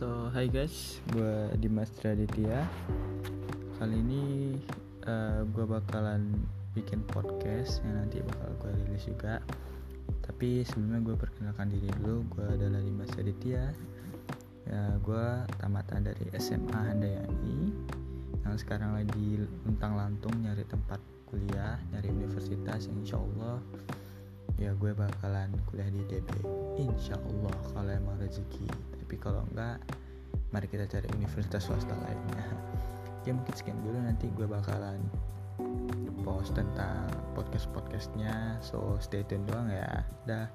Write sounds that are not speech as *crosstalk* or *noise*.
Hai guys, gue Dimas Traditya. Kali ini uh, gue bakalan bikin podcast yang nanti bakal gue rilis juga. Tapi sebelumnya gue perkenalkan diri dulu, gue adalah Dimas Traditya. Ya, gue tamatan dari SMA Handayani yang sekarang lagi luntang lantung nyari tempat kuliah, nyari universitas yang insya Allah ya gue bakalan kuliah di DB insya Allah kalau emang rezeki tapi kalau enggak mari kita cari universitas swasta lainnya. *laughs* Ya mungkin sekian dulu. Nanti gue bakalan post tentang podcast podcastnya so stay tune doang ya. Dah